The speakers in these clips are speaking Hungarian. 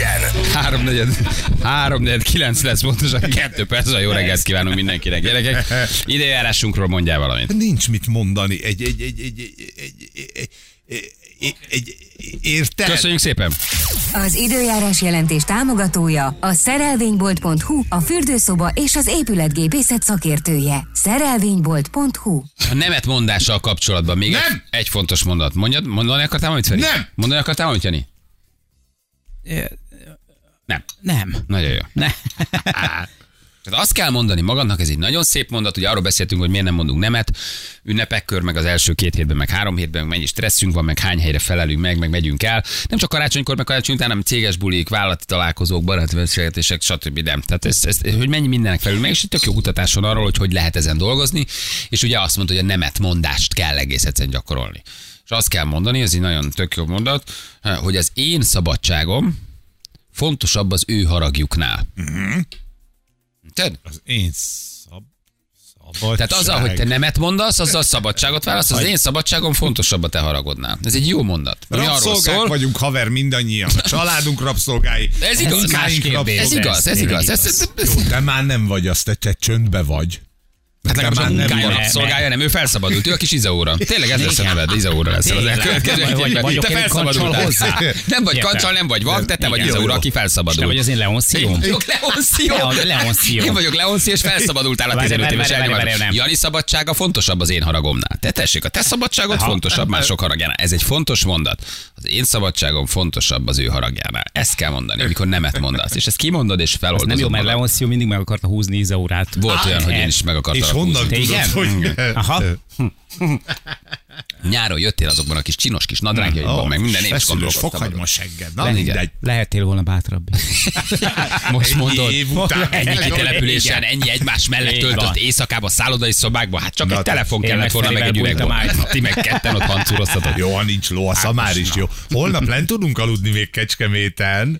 legyen! Háromnegyed, háromnegyed kilenc lesz pontosan, kettő perc, jó reggelt kívánunk mindenkinek, gyerekek. Idejárásunkról mondjál valamit. Nincs mit mondani. Egy, egy, egy, egy, egy, egy, egy egy, egy, érted? Köszönjük szépen! Az időjárás jelentés támogatója a szerelvénybolt.hu, a fürdőszoba és az épületgépészet szakértője. Szerelvénybolt.hu A nemetmondással kapcsolatban még Nem! Egy, egy fontos mondat. Mondjad, mondani akartál valamit, Feri? Nem! Mondani akartál valamit, Jani? Nem. Nem. Nagyon jó. Ne. Tehát azt kell mondani magadnak, ez egy nagyon szép mondat, ugye arról beszéltünk, hogy miért nem mondunk nemet, ünnepekkör, meg az első két hétben, meg három hétben, meg mennyi stresszünk van, meg hány helyre felelünk meg, meg megyünk el. Nem csak karácsonykor, meg karácsony után, hanem céges bulik, vállalati találkozók, baráti beszélgetések, stb. Nem. Tehát ez, ez, hogy mennyi mindenek felül meg, és egy tök jó kutatás van arról, hogy hogy lehet ezen dolgozni, és ugye azt mondta, hogy a nemet mondást kell egész egyszerűen gyakorolni. És azt kell mondani, ez egy nagyon tök jó mondat, hogy az én szabadságom fontosabb az ő haragjuknál. Érted? Az én szab... szabadság. Tehát azzal, hogy te nemet mondasz, azzal szabadságot válasz, az én szabadságom fontosabb a te haragodnál. Ez egy jó mondat. Ami arról Rabszolgák szól, vagyunk, haver, mindannyian. A családunk rabszolgái. Ez igaz. Más kérdés. ez igaz, ez igaz. Ez, ez, ez, Jó, de már nem vagy azt, te, te csöndbe vagy. Hát Te nekem a nem munkája vagy. szolgálja, nem, ő felszabadult, ő a kis Izaóra. Tényleg ez lesz a neved, Izaóra lesz az elkövetkező Vagy- Te én felszabadultál. kancsal hozzá. Nem vagy kancsal, nem vagy vak, de te vagy. Izaóra, aki És te felszabadult. vagy az én Leoncio. Én Leoncio. Leon- Leoncio. Én vagyok Leoncio, és felszabadultál a Várj, 15 várj, éves nem. Jani szabadsága fontosabb az én haragomnál. Te tessék, a te szabadságod fontosabb mások haragjánál. Ez egy fontos mondat. Az én szabadságom fontosabb az ő haragjánál. Ezt kell mondani, amikor nemet mondasz. És ezt kimondod, és Ez feloldozod. nem jó, mert. Leoncio mindig meg akarta húzni Izaurát. Volt olyan, hogy én eh, is meg akartam. szóra És honnan tudod, hogy... Aha. Nyáron jöttél azokban a kis csinos kis nadrágjaidban, meg minden éves Feszülős gondolkodtam. fokhagyma segged. Na mindegy. Lehettél volna bátrabb. Most Egy mondod, év után. ennyi Igen. kitelepülésen, ennyi egymás mellett töltött van. éjszakában, szállodai szobákban, hát csak Na, egy te- telefon én kellett meg volna, meg egy át. Ti meg ketten ott hancúroztatok. Jó, ha nincs ló, a szamár is jó. Holnap lent tudunk aludni még Kecskeméten.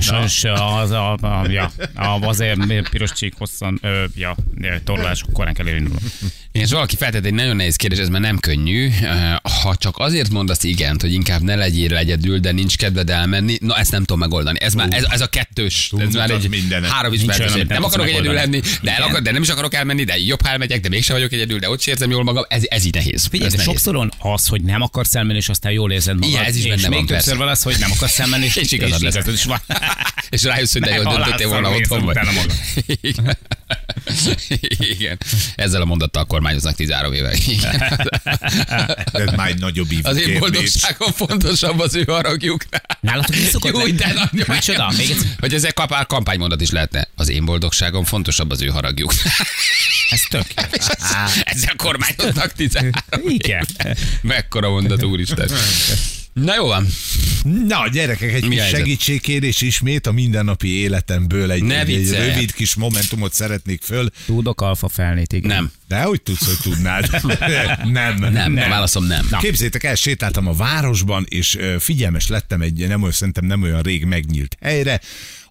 Sajnos az, a, a, ja, a, azért piros csík hosszan, ja, torlások korán kell elindulni. És valaki feltett egy nagyon nehéz kérdés, ez már nem könnyű. Eh, Ha csak azért mondasz igent, hogy inkább ne legyél egyedül, de nincs kedved elmenni, na ezt nem tudom megoldani. Ez, már, ez, ez a kettős. Ez már Tudod egy mindenet. három ismertes. olyan, Nem nem akarok egyedül lenni, de, el akar, de nem is akarok elmenni, de jobb, elmegyek, de mégsem vagyok egyedül, de ott érzem jól magam. Ez, ez így nehéz. Figyelj, ez sokszor az, hogy nem akarsz elmenni, és aztán jól érzed magad. Igen, ez is és benne még van, többször persze. van az, hogy nem akarsz elmenni, és, És igazad lesz. is van. És rájössz, hogy de jól döntöttél volna otthon Igen. Ezzel a mondattal kormányoznak 13 éve. Igen. Ez már egy nagyobb ívú Az én boldogságom fontosabb az ő haragjuk. Nálatok mi szokott Jó, lenni? de nagyon Micsoda? Még egyszer. Hogy ez egy kapár kampánymondat is lehetne. Az én boldogságom fontosabb az ő haragjuk. Ez tök. Ezzel kormányoznak 13 Igen. Mekkora mondat, úristen. Na jó van. Na, gyerekek, egy Mi kis helyzet? segítségkérés ismét a mindennapi életemből. Egy, Ne egy, egy rövid kis momentumot szeretnék föl. Tudok alfa felnét, igen. Nem. De hogy tudsz, hogy tudnád? nem. Nem, a válaszom nem. Na. Képzétek el, sétáltam a városban, és figyelmes lettem egy nem olyan, szerintem nem olyan rég megnyílt helyre,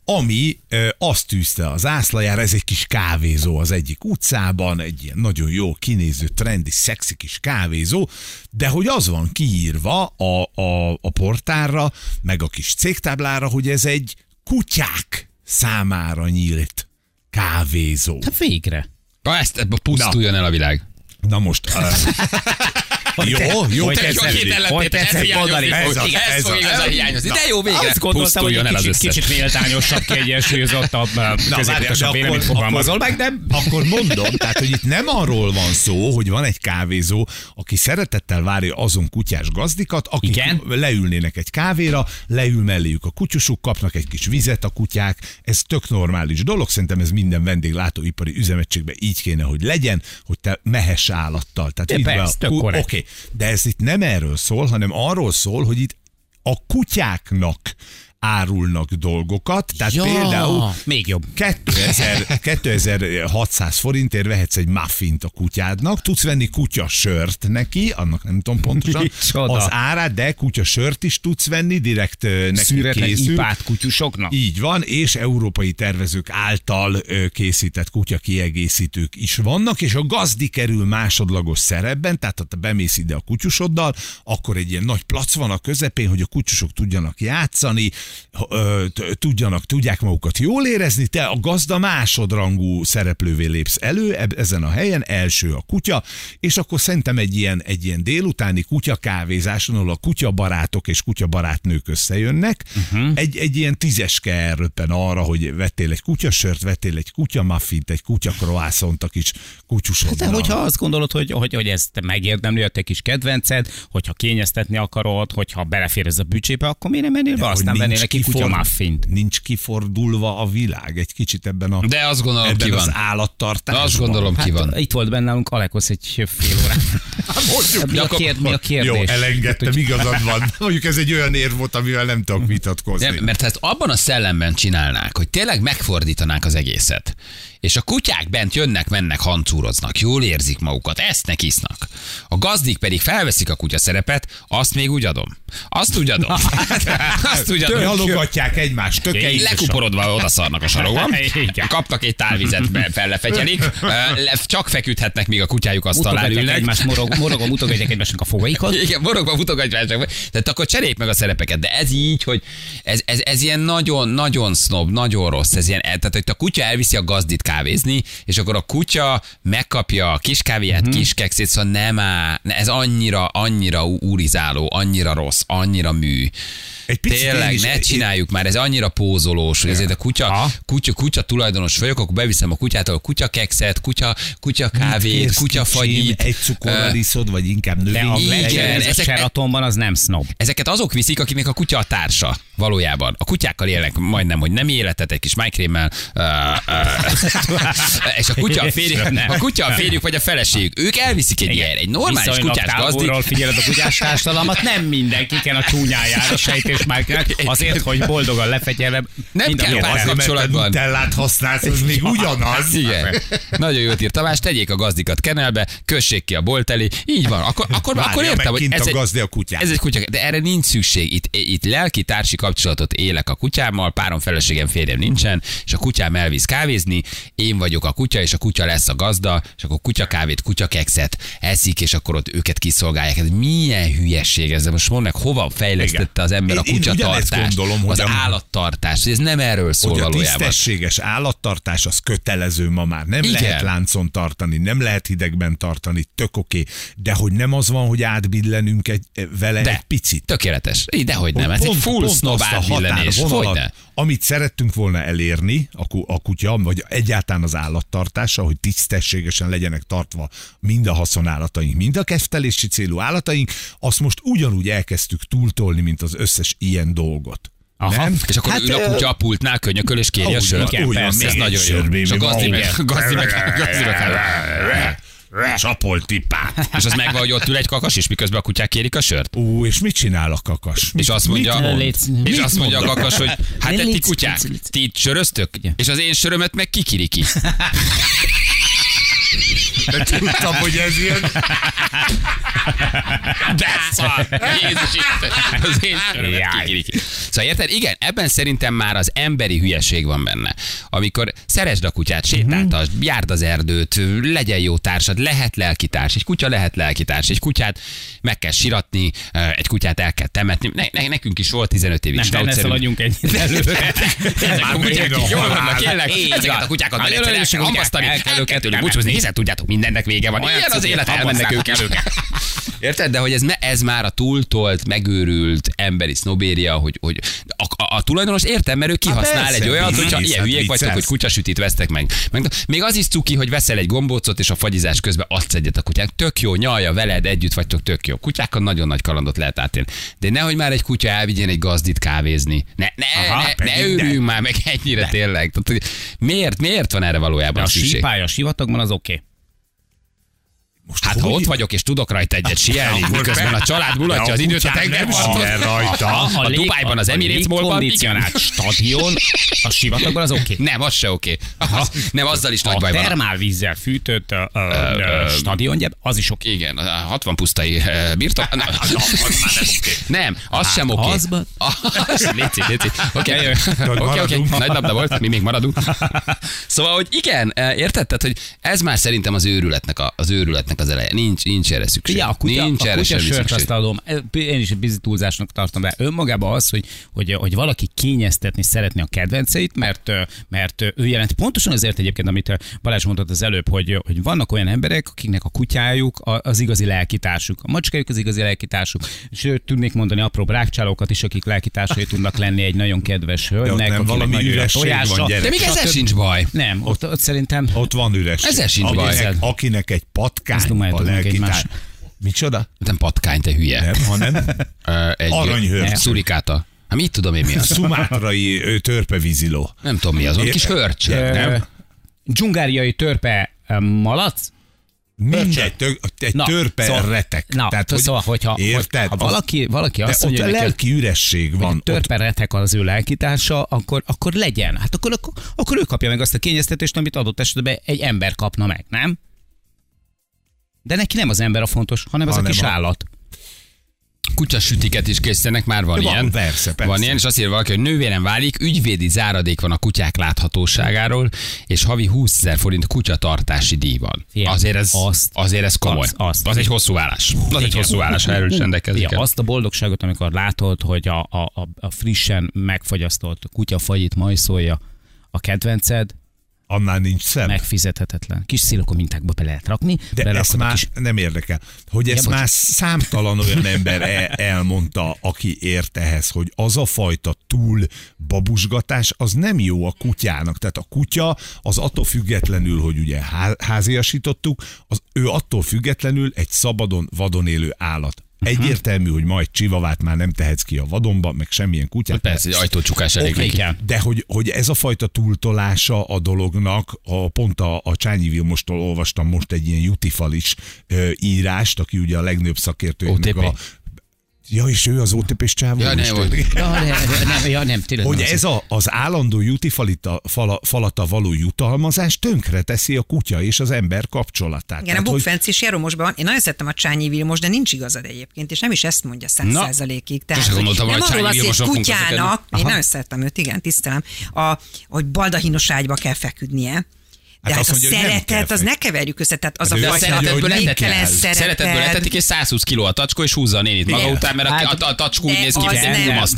ami ö, azt tűzte az ászlajára, ez egy kis kávézó az egyik utcában, egy ilyen nagyon jó kinéző, trendi, szexi kis kávézó, de hogy az van kiírva a, a, a portárra, meg a kis cégtáblára, hogy ez egy kutyák számára nyílt kávézó. Hát végre. Ha ezt, ebbe pusztuljon el a világ. Na most... Uh, jó, jó, Te jó, hogy tetszett mondani? Ez a- Igen, ez fog igazán hiányozni. De jó, végre. Azt gondoltam, hogy egy az kicsit, kicsit méltányosabb, kiegyensúlyozottabb, középutasabb véleményt fogalmazol meg, de akkor mondom, tehát, hogy itt nem arról van szó, hogy van egy kávézó, aki szeretettel várja azon kutyás gazdikat, akik Igen? leülnének egy kávéra, leül melléjük a kutyusuk, kapnak egy kis vizet a kutyák, ez tök normális dolog, szerintem ez minden vendéglátóipari üzemegységben így kéne, hogy legyen, hogy te mehess állattal. Tehát De be persze. Oké, de ez itt nem erről szól, hanem arról szól, hogy itt a kutyáknak árulnak dolgokat, tehát Ja, például még jobb. 2000, 2600 forintért vehetsz egy muffint a kutyádnak, tudsz venni kutyasört neki, annak nem tudom pontosan Micsoda. az árát, de kutyasört is tudsz venni, direkt neki Szűretlen készül. ipát kutyusoknak. Így van, és európai tervezők által készített kutya kiegészítők is vannak, és a gazdi kerül másodlagos szerepben, tehát ha te bemész ide a kutyusoddal, akkor egy ilyen nagy plac van a közepén, hogy a kutyusok tudjanak játszani, tudjanak, tudják magukat jól érezni, te a gazda másodrangú szereplővé lépsz elő ezen a helyen, első a kutya, és akkor szerintem egy ilyen, egy ilyen délutáni kutya kávézáson, ahol a kutyabarátok és kutyabarátnők összejönnek, uh-huh. egy, egy ilyen tízeske elröppen arra, hogy vettél egy kutyasört, vettél egy kutyamaffint, egy kutyakroászont a kis kutyusodra. De hogyha azt gondolod, hogy, hogy, hogy ezt megérdemli a te kis kedvenced, hogyha kényeztetni akarod, hogyha belefér ez a bücsébe, akkor miért nem mennél be, aztán nincs neki kutya muffint. Nincs kifordulva a világ egy kicsit ebben a, De azt gondolom, ebben ki az van. állattartásban. Azt gondolom, ki van. Hát, itt volt benne nálunk Alekosz egy fél órán. mi, a kér, mi a kérdés? Jó, elengedtem, igazad van. Mondjuk ez egy olyan érv volt, amivel nem tudok vitatkozni. Nem, mert ezt abban a szellemben csinálnák, hogy tényleg megfordítanák az egészet, és a kutyák bent jönnek, mennek, hancúroznak, jól érzik magukat, esznek, isznak. A gazdik pedig felveszik a kutya szerepet, azt még úgy adom. Azt úgy adom. azt úgy adom. Halogatják egymást, tökeit. Lekuporodva odaszarnak a sarokban, Igen. kaptak egy tálvizet, fellefegyelik, csak feküdhetnek, míg a kutyájuk asztalán Mutogatják ülnek. egymást, morog, morogva mutogatják egymásnak a fogaikat. Igen, morogva mutogatja egymásnak. Tehát akkor cseréljék meg a szerepeket. De ez így, hogy ez, ez, ez ilyen nagyon, nagyon snob, nagyon rossz. Ez ilyen, tehát, hogy a kutya elviszi a gazdit kávézni, és akkor a kutya megkapja a kis kávéját, mm-hmm. kis kekszét, szóval nem áll, ez annyira, annyira úrizáló, annyira rossz, annyira mű. Egy picit én Tényleg, is- ne én- csináljuk már, ez annyira pózolós, hogy ezért a kutya, Ha? kutya, kutya tulajdonos vagyok, akkor beviszem a kutyától a kekszet, kutya, kutya kávét, kutya fagyit. Egy cukorral iszod, vagy inkább a növény. Igen, ez a ezek- Sheratonban az nem snob. Ezeket azok viszik, akiknek a kutya a társa, valójában. A kutyákkal élnek majdnem, hogy nem életet egy kis májkrémmel, uh, uh, és a kutya a, férjük, a kutya a férjük vagy a feleségük. Ők elviszik egy ilyen, egy normális Viszonylag kutyás gazdik. figyeled a kutyás társadalmat, nem mindenkiken a csúnyájára sejtés már azért, hogy boldogan lefegyelem. Nem kell jó pár ember. kapcsolatban. Nutellát használsz, az még ugyanaz. Igen. Nagyon jót írt Tamás, tegyék a gazdikat kenelbe, kössék ki a bolt elé. Így van. Akkor, akkor, Várja akkor értem, hogy ez a egy, gazdi a kutyát. Ez egy kutya, de erre nincs szükség. Itt, itt lelki társi kapcsolatot élek a kutyámmal, párom feleségem, férjem nincsen, és a kutyám elvisz kávézni, én vagyok a kutya, és a kutya lesz a gazda, és akkor kutya kávét, kutya kekszet eszik, és akkor ott őket kiszolgálják. Ez milyen hülyesség ez? De most mondd meg, hova fejlesztette az ember a Kutyatartást, gondolom, hogy az a- hogy ez nem erről szól hogy a valójában. tisztességes állattartás az kötelező ma már. Nem Igen. lehet láncon tartani, nem lehet hidegben tartani, tök oké. De hogy nem az van, hogy átbillenünk egy, vele De. egy picit. Tökéletes. Dehogy nem. Ez egy full snob azt a átbillenés. határvonalat, Hogyne? Amit szerettünk volna elérni, a, a kutya, vagy egyáltalán az állattartása, hogy tisztességesen legyenek tartva mind a haszonállataink, mind a keftelési célú állataink, azt most ugyanúgy elkezdtük túltolni, mint az összes ilyen dolgot. Aha. Nem? És akkor hát, ül a kutya a pultnál, könyököl és kéri a sört. úgy van, Ez nagyon jó. És a gazdi meg, igen. gazdi meg, gazdi meg Csapol tipát. És az megvan, hogy ott ül egy kakas, és miközben a kutyák kérik a sört. Ú, és mit csinál a kakas? Mit, És azt mondja, mit mond? Létsz- és mit azt mondja a kakas, hogy hát te ti kutyák, ti itt söröztök, és az én sörömet meg kikiriki. De tudtam, hogy ez ilyen. De szar! Jézus Isten! Az én kikiriki. Szóval érted? Igen, ebben szerintem már az emberi hülyeség van benne. Amikor szeresd a kutyát, sétáltasd, járd az erdőt, legyen jó társad, lehet lelkitárs. Egy kutya lehet lelkitárs. Egy kutyát meg kell siratni, egy kutyát el kell temetni. Ne, ne, nekünk is volt 15 évig Nem, ne szaladjunk ennyit előre. Ezek a kutyák jól vannak, Ezeket a kutyákat Hát meg egyszer el kell el őket temetni. búcsúzni, hiszen tudjátok, mindennek vége van. Olyan Ilyen az élet, elmennek hamvasztáltak őket. Érted? De hogy ez, ez már a túltolt, megőrült emberi sznobéria, hogy, hogy a, a, a tulajdonos értem, mert ő kihasznál persze, egy olyat, hogyha ilyen hülyék viccelsz. vagytok, hogy kutyasütit vesztek meg. meg. Még az is cuki, hogy veszel egy gombócot, és a fagyizás közben azt egyet a kutyák. Tök jó, nyalja veled, együtt vagytok, tök jó. Kutyákkal nagyon nagy kalandot lehet átélni. De nehogy már egy kutya elvigyen egy gazdit kávézni. Ne, ne, Aha, ne, ne őrüljünk de. már meg ennyire tényleg. Tehát, miért, miért van erre valójában A szükség? sípája a sivatagban az oké. Most Hát ha ott vagyok, és tudok rajta egyet sielni, miközben a család mulatja a az időt a kutyák nem tengerparton. rajta. A Dubájban, az Emirates Mallban. kondicionált stadion, a sivatagban az oké. Nem, az se oké. Az, nem, azzal is nagy A baj van. termálvízzel fűtött ö, ö, ö, stadiongyep, az is oké. Igen, a 60 pusztai birtok. Na, az már nem oké. Nem, az sem oké. azban- Az, léci, léci. Oké, oké, oké. Nagy labda volt, mi még maradunk. Szóval, hogy igen, érted? Tehát, hogy ez már szerintem az őrületnek a, az őrületnek ennek az eleje. Nincs, nincs erre szükség. Ja, a kutya, nincs a erre kutya semmi sört azt adom. Én is egy bizi túlzásnak tartom be. Önmagában az, hogy, hogy, hogy valaki kényeztetni szeretné a kedvenceit, mert, mert ő jelent pontosan azért egyébként, amit Balázs mondott az előbb, hogy, hogy vannak olyan emberek, akiknek a kutyájuk az igazi lelkitársuk, a macskájuk az igazi lelkitársuk. Sőt, tudnék mondani apró brákcsálókat is, akik lelkitársai tudnak lenni egy nagyon kedves hölgynek, nem valami nagyon üresség van, tojása. gyerek. De még ezzel sincs baj. Nem, ott, ott szerintem Ott van üres. Ezzel sincs baj. akinek, akinek egy patkány Ezt a dumáljátok meg lelkitár. egymás. Micsoda? Nem patkány, te hülye. Nem, hanem Egy Aranyhőrcsög. Szurikáta. Hát mit tudom én mi az? szumátrai törpevíziló. Nem tudom mi az, ott kis hörcsög, Ö, nem? dzsungáriai törpe malac, Mindegy, tök, egy Na, törpe szóval- retek. Na, Tehát, hogy, szóval, hogyha érted? ha valaki, valaki azt ott mondja, a hogy neki lelki üresség hogy van. egy törpe retek az ő lelkitársa, akkor, akkor legyen. Hát akkor, akkor, akkor ő kapja meg azt a kényeztetést, amit adott esetben egy ember kapna meg, nem? De neki nem az ember a fontos, hanem az a Hanem kis a- állat. Kutyasütiket is készítenek, már van, Van, ilyen. persze, persze. Van ilyen, és azt írja valaki, hogy nővérem válik, ügyvédi záradék van a kutyák láthatóságáról, és havi 20 ezer forint kutyatartási díj van. Figyelj, Azért ez, azt- azért ez komoly. azt- azt. az egy hosszú állás. Az egy hosszú állás, ha erről is rendelkezik. Azt a boldogságot, amikor látod, hogy a, a, a, a frissen megfagyasztott kutyafagyit majszolja a kedvenced, Annál nincs szem. megfizethetetlen. Kis szilokomintákba be lehet rakni, De ezt már kis nem érdekel. Hogy ezt bocs. már számtalan olyan ember el, elmondta, aki ért ehhez, hogy az a fajta túl babusgatás, az nem jó a kutyának. Tehát a kutya az attól függetlenül, hogy ugye há- háziasítottuk, az, ő attól függetlenül egy szabadon, vadon élő állat. Egyértelmű, hogy majd csivavát már nem tehetsz ki a vadonba, meg semmilyen kutyát. Persze, egy ajtócsukás elég Oké, neki. De hogy, hogy ez a fajta túltolása a dolognak, a, pont a, a Csányi Vilmostól olvastam most egy ilyen jutifalis ö, írást, aki ugye a legnagyobb szakértőjének a... Ja, és ő az OTP-s csávó. Ja, ne is, volt. Ja, nem, nem, ja, nem, tényleg Hogy nem az- ez a, az állandó jutifalita, fala, falata való jutalmazás tönkre teszi a kutya és az ember kapcsolatát. Igen, a Tehát, hogy Bukfenc és Jeromosban van. Én nagyon szeretem a Csányi Vilmos, de nincs igazad egyébként, és nem is ezt mondja száz százalékig. sose gondoltam, nem hogy arról szó, hogy kutyának, én nagyon szeretem őt, igen, tisztelem, a, hogy baldahinos ágyba kell feküdnie. De Hát hát, azt a mondja, hogy nem szeretet, az ne keverjük össze, tehát az Hát a De a hogy nem szeretetből letetik, szeretetből letetik, és 120 kiló a tacskó, és húzza a nénit maga Igen. után, mert a, Hát, a, a tacskó úgy de néz ki, nem,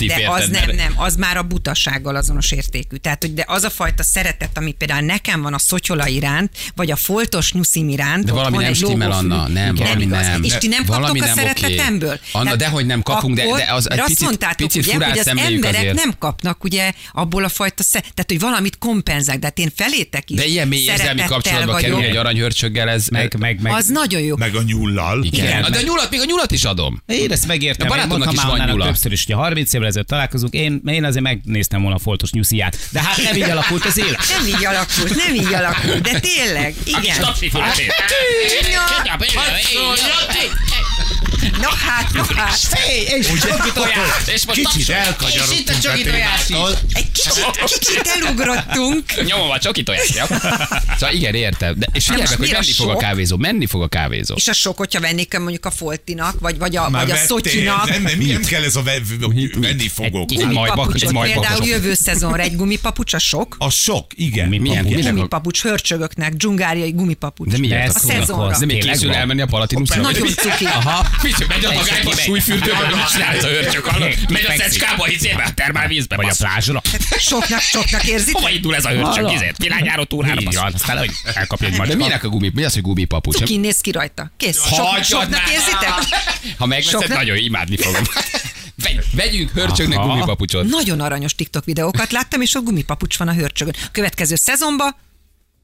de az nem, nem, az már a butasággal azonos értékű. Tehát, hogy de az a fajta szeretet, ami például nekem van a szotyola iránt, vagy a foltos nyuszim iránt. De valami nem stimmel. Anna. Nem, valami nem. És ti nem kaptok a nem szeretetemből? Anna, dehogy nem kapunk, de- de az picit- furán hogy az emberek nem kapnak ugye abból a fajta tehát hogy valamit kompenzálják, de hát én felétek is De ilyen mély érzelmi kapcsolatba vagyok. kerülni egy aranyhörcsöggel, ez... meg, meg, meg. Az nagyon jó. meg a nyullal. Igen. Igen. De a nyulat, még a nyulat is adom. Én ezt megértem. A barátomnak is van nyula. többször is, hogy 30 évvel ezelőtt találkozunk, én, én azért megnéztem volna a foltos nyusziját. De hát nem így alakult az élet. Nem így alakult, nem így alakult, de tényleg, igen. Na hát, na hát. És csoki tojás. És most Kicsit elkanyarodtunk És itt a csoki tojás. Egy kicsit, kicsit elugrottunk. Nyomom a csoki tojás, ja. Szóval igen, értem. De, és figyelj meg, hogy mi menni fog a sok? kávézó. Menni fog a kávézó. És a sok, hogyha vennék mondjuk a Foltinak, vagy, vagy a, Már vagy a? Szotyinak. Nem, nem, nem kell ez a ve- venni fogok. Egy Gumipapucsot például jövő szezonra egy gumipapucs a sok. A sok, igen. Mi- Milyen Gumipapucs, hörcsögöknek, dzsungáriai gumipapucs. De miért? Ez A szezonra. De még készül elmenni a Palatinusra? Nagyon cuki. Aha. Megy a a megy. súlyfürdőbe, mit csinálsz a hörcsök alatt? Megy a szecskába, izébe, a termálvízbe, Vagy a plázsra. Soknak, soknak érzitek? Hova indul ez a hörcsök, Hallod? izét? Világjáró túrára, van, aztán hogy elkapja egy De macska. minek a gumi? Mi az, hogy gumipapucs? Cukin néz ki rajta. Kész. Sok, soknak érzitek? Ha megveszed, nagyon imádni fogom. Vegy- Vegyünk hörcsögnek Aha. gumipapucsot. Nagyon aranyos TikTok videókat láttam, és a gumipapucs van a hörcsögön. Következő szezonban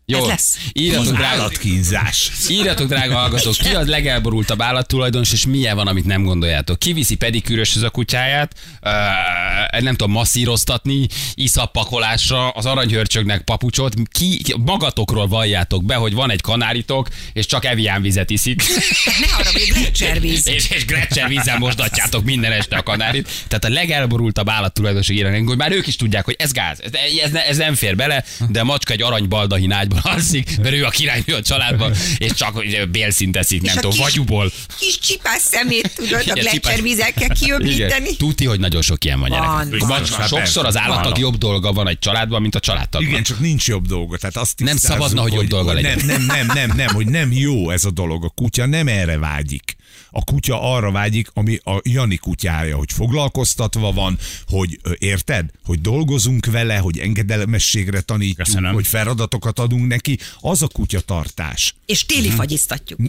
Jó, Ez lesz. írjatok drága, Állatkínzás. írjatok drága hallgatók, ki az legelborultabb állattulajdonos, és milyen van, amit nem gondoljátok. Ki viszi pedikűröshöz a kutyáját, uh, nem tudom, masszíroztatni, iszappakolásra, az aranyhörcsögnek papucsot, ki, ki, magatokról valljátok be, hogy van egy kanáritok, és csak Evian vizet iszik. ne arra, hogy gletszervíz. és, és Gretchen vízzel mosdatjátok minden este a kanárit. Tehát a legelborultabb állattulajdonosok írnak, hogy már ők is tudják, hogy ez gáz, ez, ez, ez nem fér bele, de a macska egy arany baldahin ágyba családban alszik, mert ő a királynő a családban, és csak bélszint eszik, nem a tudom, kis- vagyuból. Kis csipás szemét tudod a Igen, csipás- gletszervizekkel kiöblíteni. Tuti, hogy nagyon sok ilyen van Van, gyerek. van. Persze, sokszor az állatnak van. jobb dolga van egy családban, mint a családtagnak. Igen, csak nincs jobb dolga. Tehát azt Nem szabadna, hogy jobb dolga legyen. Nem, nem, nem, nem, nem, hogy nem jó ez a dolog. A kutya nem erre vágyik. A kutya arra vágyik, ami a Jani kutyája, hogy foglalkoztatva van, hogy érted? Hogy dolgozunk vele, hogy engedelmességre tanítjuk, Köszönöm. hogy feladatokat adunk neki. Az a kutyatartás. És téli fagyiztatjuk.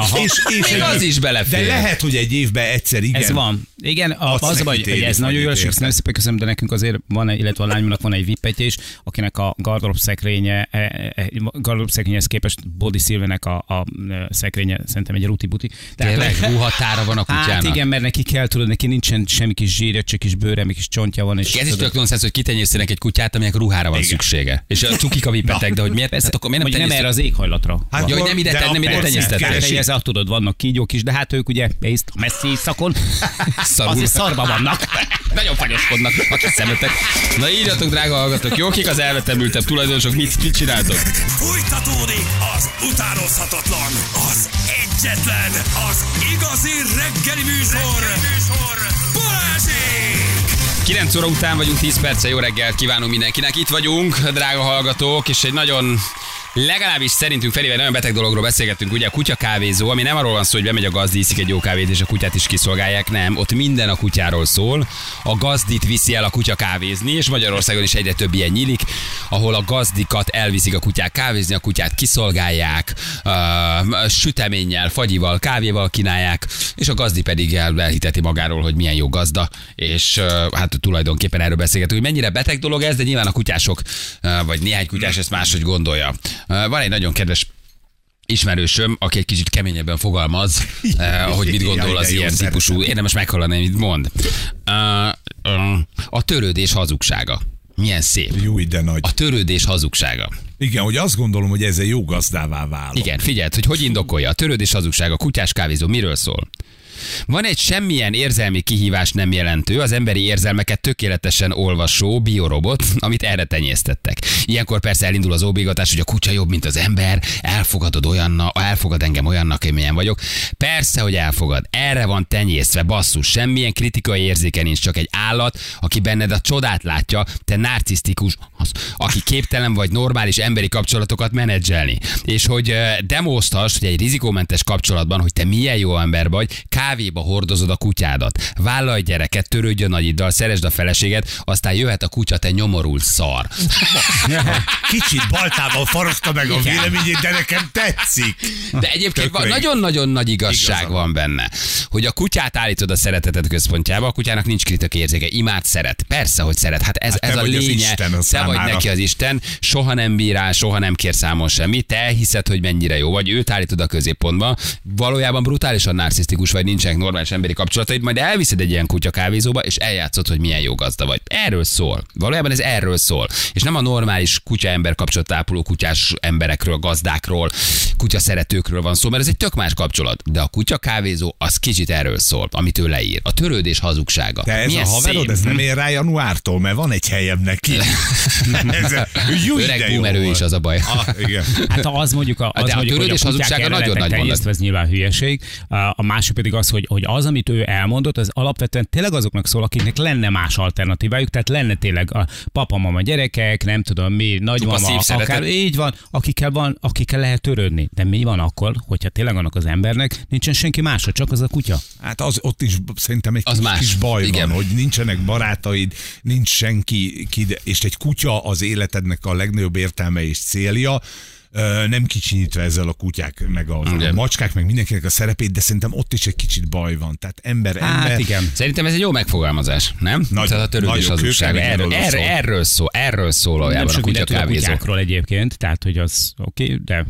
Aha. És, és Még az is belefér. De lehet, hogy egy évben egyszer igen. Ez van. Igen, a, az a neki baj, hogy ez nagyon vagy, jól esik, nagyon szépen köszönöm, de nekünk azért van, egy- illetve a lányomnak van egy vippetje is, akinek a gardrób szekrénye, e, e, e, gardrób szekrényhez képest Body Silvenek a, a, szekrénye szerintem egy ruti-buti. Tényleg ruhatára van a kutyának. Hát igen, mert neki kell, tudod, neki nincsen semmi kis zsírja, csak kis bőre, mi kis csontja van. És Ez is tök nonsens, hogy kitenyésztenek egy kutyát, aminek ruhára van szüksége. És a cukik a vipetek, de hogy miért? Persze, Hát akkor miért nem nem, nem erre az éghajlatra. Hát van. Ja, hogy nem ide, nem ide akkor keresik. Keresik. tudod, vannak kígyók is, de hát ők ugye észt a messzi éjszakon, azért szarba vannak. Nagyon fagyoskodnak, aki szemetek. Na írjatok, drága hallgatók, jó, kik az elvetemültebb tulajdonosok, mit, mit csináltok? Fújtatódik az utánozhatatlan, az egyetlen, az igazi reggeli műsor, reggeli műsor. Balázsék! 9 óra után vagyunk, 10 perce, jó reggelt kívánunk mindenkinek. Itt vagyunk, drága hallgatók, és egy nagyon Legalábbis szerintünk felével nagyon beteg dologról beszélgettünk, ugye a kutya kávézó, ami nem arról van szó, hogy bemegy a gazdi, iszik egy jó kávét, és a kutyát is kiszolgálják, nem, ott minden a kutyáról szól. A gazdit viszi el a kutya kávézni, és Magyarországon is egyre több ilyen nyílik, ahol a gazdikat elviszik a kutyák kávézni, a kutyát kiszolgálják, uh, süteménnyel, fagyival, kávéval kínálják, és a gazdi pedig el, elhiteti magáról, hogy milyen jó gazda, és uh, hát tulajdonképpen erről beszélgetünk, hogy mennyire beteg dolog ez, de nyilván a kutyások, uh, vagy néhány kutyás ezt máshogy gondolja. Van egy nagyon kedves ismerősöm, aki egy kicsit keményebben fogalmaz, eh, hogy mit gondol az ilyen típusú. Érdemes meghallani, mit mond. A törődés hazugsága. Milyen szép. Jó, de nagy. A törődés hazugsága. Igen, hogy azt gondolom, hogy ezzel jó gazdává válok. Igen, figyeld, hogy hogy indokolja. A törődés hazugsága, a kutyás kávézó, miről szól? Van egy semmilyen érzelmi kihívás nem jelentő, az emberi érzelmeket tökéletesen olvasó biorobot, amit erre tenyésztettek. Ilyenkor persze elindul az óbégatás, hogy a kutya jobb, mint az ember, elfogadod olyanna, elfogad engem olyannak, amilyen vagyok. Persze, hogy elfogad. Erre van tenyésztve, basszus, semmilyen kritikai érzéke nincs, csak egy állat, aki benned a csodát látja, te narcisztikus, az, aki képtelen vagy normális emberi kapcsolatokat menedzselni. És hogy ö, demoztass, hogy egy rizikómentes kapcsolatban, hogy te milyen jó ember vagy, kávéba hordozod a kutyádat. Vállalj gyereket, törődj a nagyiddal, szeresd a feleséget, aztán jöhet a kutya, te nyomorult szar. Kicsit baltával faragta meg a véleményét, de nekem tetszik. De egyébként van, nagyon-nagyon nagy igazság Igaza van benne, hogy a kutyát állítod a szereteted központjába, a kutyának nincs kritikai érzéke, imád szeret. Persze, hogy szeret. Hát ez, Hát ez a lénye. Te vagy neki az Isten, soha nem bírál, soha nem kér számon semmit. Te hiszed, hogy mennyire jó vagy, őt állítod a középpontba. Valójában brutálisan narcisztikus vagy, nincsenek normális emberi kapcsolataid, majd elviszed egy ilyen kutya kávézóba, és eljátszod, hogy milyen jó gazda vagy. Erről szól. Valójában ez erről szól. És nem a normális kutya-ember kapcsolatápoló kutyás emberekről, gazdákról, kutya szeretőkről van szó, mert ez egy tök más kapcsolat. De a kutya kávézó az kicsit erről szól, amit ő leír. A törődés hazugsága. De ez Milyen a haverod, szép. ez nem ér rá januártól, mert van egy helyem neki. ez, jó, Öreg de jó boomer ő volt. is az a baj. Ah, igen. Hát az mondjuk, a, az De a mondjuk hogy a törődés kutyák hazugsága erre nagyon nagy tenyésztve, ez nyilván hülyeség. A másik pedig az, hogy, hogy az, amit ő elmondott, az alapvetően tényleg azoknak szól, akiknek lenne más alternatívájuk, tehát lenne tényleg a papa, mama, gyerekek, nem tudom mi, nagymama, akár így van, akikkel van, akikkel lehet törődni. De mi van akkor, hogyha tényleg annak az embernek nincsen senki másra, csak az a kutya? Hát az ott is szerintem egy Az kis, más. kis baj Igen. van, hogy nincsenek barátaid, nincs senki, ki, és egy kutya az életednek a legnagyobb értelme és célja, nem kicsinyítve ezzel a kutyák, meg a, a macskák, meg mindenkinek a szerepét, de szerintem ott is egy kicsit baj van. Tehát ember, Hát ember. igen. Szerintem ez egy jó megfogalmazás, nem? Nagy- Tehát a törődés kőkemény Erről, erről, szól. erről szól, erről szól Nem valójában a sok kutya mindent tud a kávézó. kutyákról egyébként, tehát hogy az oké, okay, de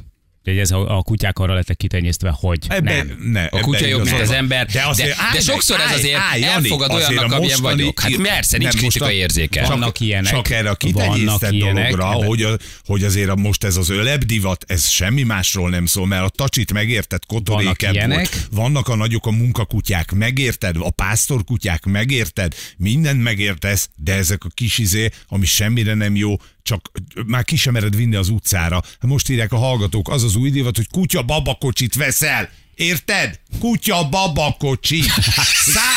de ez a, a kutyák arra lettek kitenyésztve, hogy Ebben, nem. ne, A kutya jobb, mint az ember, de, azért de, állj meg, sokszor ez állj, azért állj, elfogad azért olyannak, amilyen mostani- vagyok. Hát persze, nincs Nem, most a- kritikai érzéke. Vannak ilyenek. Csak erre a kitenyésztett dologra, de- hogy, a, hogy azért a, most ez az ölebdivat, ez semmi másról nem szól, mert a tacsit megérted, kotoréked Vannak volt. ilyenek. Vannak a nagyok a munkakutyák, megérted, a pásztorkutyák, megérted, mindent megértesz, de ezek a kis izé, ami semmire nem jó, csak már ki sem mered vinni az utcára. Most írják a hallgatók, az az új divat, hogy kutya babakocsit veszel. Érted? Kutya babakocsi.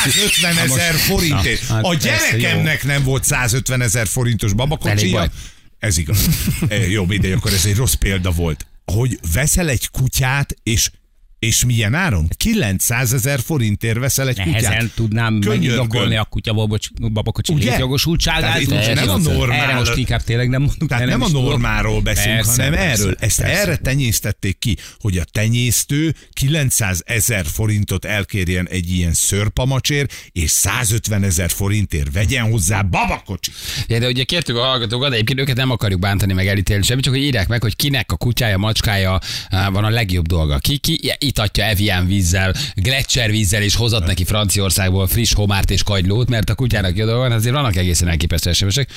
150 ezer forintért. Hát A gyerekemnek nem volt 150 ezer forintos baj. Ez igaz. Jó, mindegy, akkor ez egy rossz példa volt. Hogy veszel egy kutyát, és és milyen áron? 900 ezer forintért veszel egy kutyát. Nehezen tudnám megindokolni a kutya babocs- babakocsi Ugye? létjogosultságát. Tehát úgyhogy nem a normál- Erre most inkább tényleg nem mondunk. Tehát de nem, a normálról beszélünk, Persze, hanem persze, erről. Ezt persze. erre tenyésztették ki, hogy a tenyésztő 900 ezer forintot elkérjen egy ilyen szörpamacsér, és 150 ezer forintért vegyen hozzá babakocsi. Ja, de ugye kértük a hallgatókat, de egyébként őket nem akarjuk bántani, meg elítélni semmit, csak hogy írják meg, hogy kinek a kutyája, macskája van a legjobb dolga. Ki, ki itatja Evian vízzel, Gletscher vízzel, és hozott neki Franciaországból friss homárt és kagylót, mert a kutyának jó van, azért vannak egészen elképesztő SMS-ek.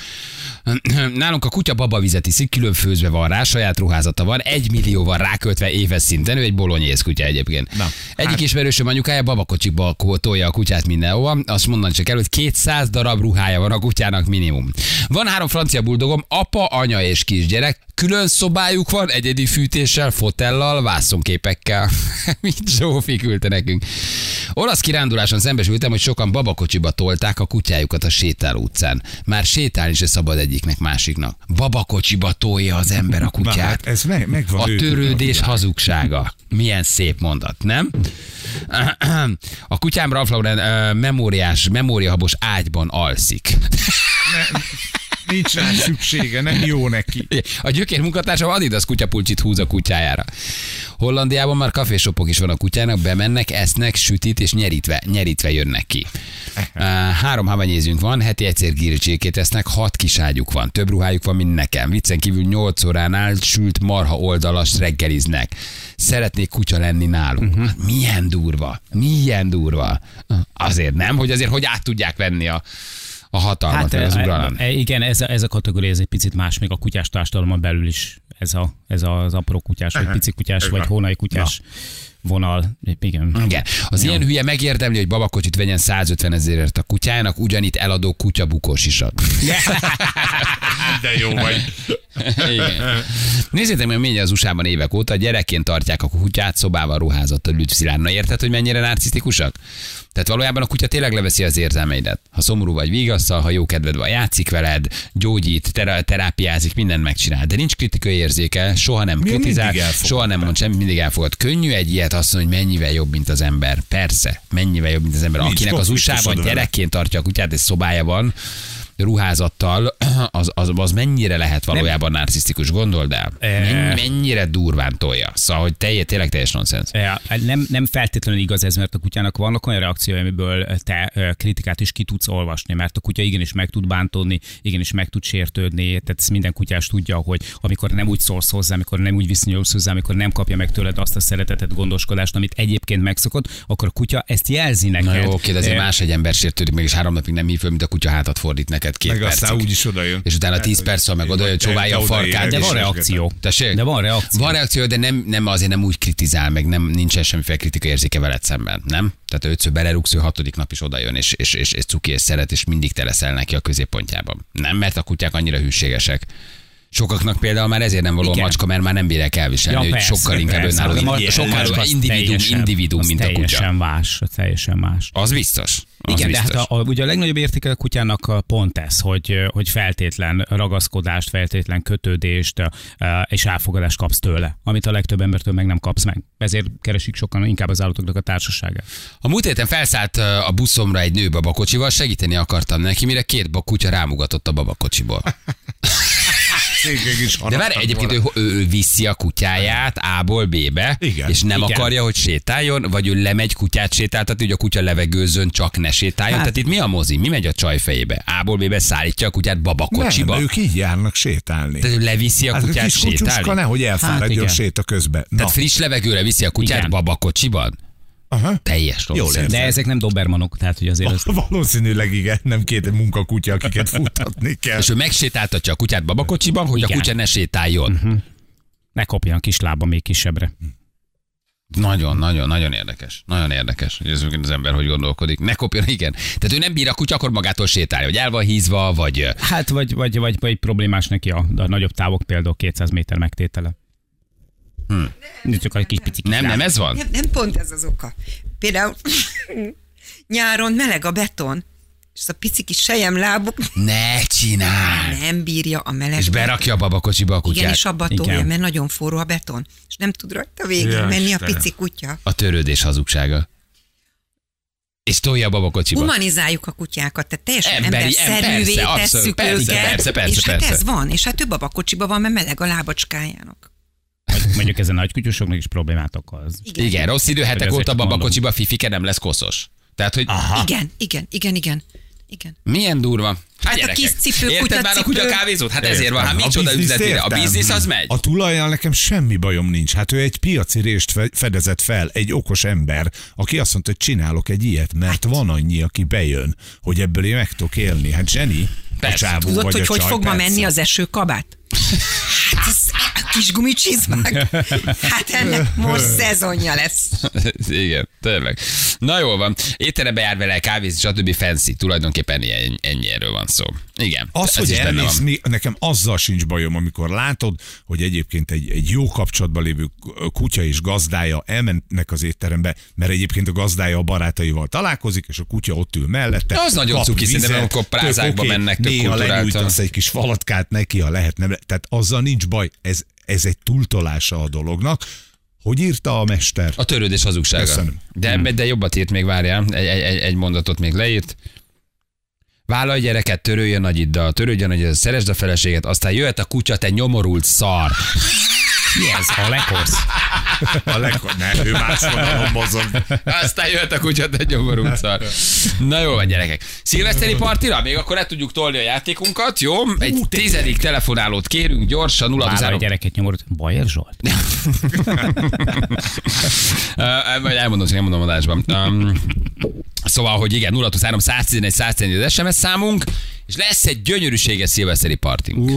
Nálunk a kutya babavizet iszik, külön főzve van rá, saját ruházata van, egy millióval ráköltve éves szinten, ő egy bolonyész kutya egyébként. Na, Egyik hát- ismerősöm anyukája babakocsikba tolja a kutyát mindenhova, azt mondani csak el, hogy 200 darab ruhája van a kutyának minimum. Van három francia buldogom, apa, anya és kisgyerek, külön szobájuk van, egyedi fűtéssel, fotellal, vászonképekkel. Mit Zsófi küldte nekünk. Olasz kiránduláson szembesültem, hogy sokan babakocsiba tolták a kutyájukat a sétáló utcán. Már sétálni se szabad egyiknek másiknak. Babakocsiba tolja az ember a kutyát. hát ez meg, megvan A ők- törődés hazugsága. Milyen szép mondat, nem? A kutyám Ralph Lauren memóriás, memóriahabos ágyban alszik. Nincs rá szüksége, nem jó neki. A gyökér munkatársam Adidas kutyapulcsit húz a kutyájára. Hollandiában már kafésopok is van a kutyának, bemennek, esznek, sütit és nyerítve, nyerítve jönnek ki. Három havanyézünk van, heti egyszer gírcsékét esznek, hat kiságyuk van, több ruhájuk van, mint nekem. Viccen kívül 8 óránál sült marha oldalas reggeliznek. Szeretnék kutya lenni nálunk. Uh-huh. Milyen durva, milyen durva. Azért nem, hogy azért hogy át tudják venni a, a hatalmat, hát, az e- uralom. e- igen, ez a, ez a kategória ez egy picit más, még a kutyás társadalomon belül is ez, a, ez az apró kutyás, vagy pici kutyás, vagy hónai kutyás vonal. Igen. Igen. Az ilyen hülye megérdemli, hogy babakocsit vegyen 150 ezerért a kutyának, ugyanitt eladó kutyabukós is. De jó vagy. Igen. Nézzétek meg, mennyire az USA-ban évek óta gyerekként tartják a kutyát szobával ruházott a lütfszilárd. Na érted, hogy mennyire narcisztikusak? Tehát valójában a kutya tényleg leveszi az érzelmeidet. Ha szomorú vagy, vigasszal, ha jó kedved van, játszik veled, gyógyít, terá- terápiázik, mindent megcsinál. De nincs kritikai érzéke, soha nem Mi kritizál, soha nem mond semmit, mindig elfogad. Könnyű egy ilyet azt mondani, hogy mennyivel jobb, mint az ember. Persze, mennyivel jobb, mint az ember. Nincs Akinek az USA-ban vele. gyerekként tartja a kutyát, és szobája van, ruházattal, az, az, az mennyire lehet valójában narcisztikus, gondold el? Men- Mennyire durván tolja. Szóval, hogy telje, tényleg teljes nonsens. Ja, nem, nem feltétlenül igaz ez, mert a kutyának vannak olyan reakciói, amiből te kritikát is ki tudsz olvasni, mert a kutya igenis meg tud bántódni, igenis meg tud sértődni, tehát ezt minden kutyás tudja, hogy amikor nem úgy szólsz hozzá, amikor nem úgy viszonyulsz hozzá, amikor nem kapja meg tőled azt a szeretetet, gondoskodást, amit egyébként megszokott, akkor a kutya ezt jelzi neked. Na jó, oké, de azért Eh, más egy ember sértődik meg, és három napig nem hív föl, mint a kutya hátat fordít neked két Meg aztán percig. úgyis oda jön. És utána 10 perc, meg oda jön, csóválja a farkát. De van reakció. Tessék? De van reakció. Van reakció, de nem, nem azért nem úgy kritizál, meg nem, nincsen semmiféle kritika érzéke veled szemben, nem? Tehát ötször belerúgsz, ő hatodik nap is oda jön, és, és, és, és cuki és szeret, és mindig te leszel neki a középpontjában. Nem, mert a kutyák annyira hűségesek. Sokaknak például már ezért nem való a Igen. macska, mert már nem bírják elviselni, hogy persze, sokkal inkább persze. önálló, a macska sokkal az individum, teljesen- individum, az mint a kutya. Teljesen más, teljesen más. Az biztos. Az Igen, biztos. de hát a, a, ugye a legnagyobb értéke a kutyának a pont ez, hogy, hogy feltétlen ragaszkodást, feltétlen kötődést és elfogadást kapsz tőle, amit a legtöbb embertől meg nem kapsz meg. Ezért keresik sokan inkább az állatoknak a társaságát. A múlt héten felszállt a buszomra egy nő babakocsival, segíteni akartam neki, mire két kutya rámugatott a babakocsiból. Cégek is De várj, egyébként ő, ő, ő viszi a kutyáját A-ból B-be, Igen. és nem Igen. akarja, hogy sétáljon, vagy ő lemegy kutyát sétáltatni, hogy a kutya levegőzön, csak ne sétáljon. Hát, Tehát itt mi a mozi? Mi megy a csaj fejébe? A-ból B-be szállítja a kutyát babakocsiba. Nem, ők így járnak sétálni. Tehát ő leviszi a Hát a kutyát kis kutyuska sétálni? nehogy elfáradjon igen. séta közben. Na, Tehát friss levegőre viszi a kutyát Igen. babakocsiban? Aha. Teljes érzem. De ezek nem dobermanok, tehát hogy azért az Valószínűleg igen, nem két munkakutya, akiket futtatni kell. És ő megsétáltatja a kutyát babakocsiban, hogy Igen. a kutya ne sétáljon. ne kopjan kis lába még kisebbre. Nagyon, nagyon, nagyon érdekes. Nagyon érdekes, hogy ez az ember hogy gondolkodik. Ne kopjon, igen. Tehát ő nem bír a kutya, akkor magától sétálja, hogy el van hízva, vagy Hát vagy, vagy, vagy, vagy problémás neki a, a nagyobb távok, például 200 méter megtétele. Hmm. Csak egy kis pici nem, nem ez van? Nem, nem pont ez az oka. Például nyáron meleg a beton, és a pici kis sejem lábuk Ne csinál! nem bírja a meleg. És berakja a babakocsiba a Igen, kutyát. és abba Igen. tolja, mert nagyon forró a beton, és nem tud rajta végig Ja, menni a Istenem. pici kutya. A törődés hazugsága. És tolja a babakocsiba. Humanizáljuk a kutyákat, tehát teljesen Emberi- emberszerűvé persze, tesszük abszolút, persze, őket, persze, persze, és hát persze. ez van, és hát több babakocsiba van, mert meleg a lábacskájának. Mondjuk ez a nagy kutyusoknak is problémát okoz. Igen, Igen, rossz idő hetek ezért óta babakocsiba fifike nem lesz koszos. Tehát, hogy igen, igen, igen, igen. igen. milyen durva. Hát, a gyerekek, kis cipő, Érted már a kutya kávézót? Hát ezért van, hát A micsoda bizniszt üzletére. A biznisz az megy. A tulajjal nekem semmi bajom nincs. Hát ő egy piaci rést fe- fedezett fel, egy okos ember, aki azt mondta, hogy csinálok egy ilyet, Hát- mert van annyi, aki bejön, hogy ebből én meg tudok élni. Hát zseni. Persze. a csávó Tudod, vagy hogy a hogy csaj, fog ma menni az esőkabát? Hát ez a kis gumicsizmák. Hát ennek most szezonja lesz. Igen, tényleg. Na jól van. Étterembe jár vele, kávéz, stb. fancy. Tulajdonképpen ennyi, ennyi erről van szó. Igen. Az, ez hogy mi- nekem azzal sincs bajom, amikor látod, hogy egyébként egy, egy jó kapcsolatban lévő kutya és gazdája elmennek az étterembe, mert egyébként a gazdája a barátaival találkozik, és a kutya ott ül mellette. Az nagyon cuki, szerintem, amikor tök plázákba oké, mennek, tök Néha egy kis falatkát neki, ha lehet, nem le- Tehát azzal nincs baj, ez, ez egy túltolása a dolognak. Hogy írta a mester? A törődés hazugsága. Köszönöm. De, de jobbat írt még, várjál. Egy, egy, egy, egy mondatot még leírt. Vállalj gyereket, törőjön nagyiddal, törődjön nagyiddal, szeresd a feleséget, aztán jöhet a kutya, te nyomorult szar. Mi ez? A lekorsz? A leg... Nem, ő más vonalon mozog. Aztán jöhet a kutya, te nyomorult szar. Na jó van, gyerekek. Szilveszteri partira? Még akkor le tudjuk tolni a játékunkat, jó? Egy tizedik telefonálót kérünk, gyorsan, 0 Vállalj gyereket nyomorult. Bajer Zsolt? Majd elmondom, hogy elmondom adásban. Um, szóval, hogy igen, 0 3 111 111 az SMS számunk, és lesz egy gyönyörűséges szilveszteri partink.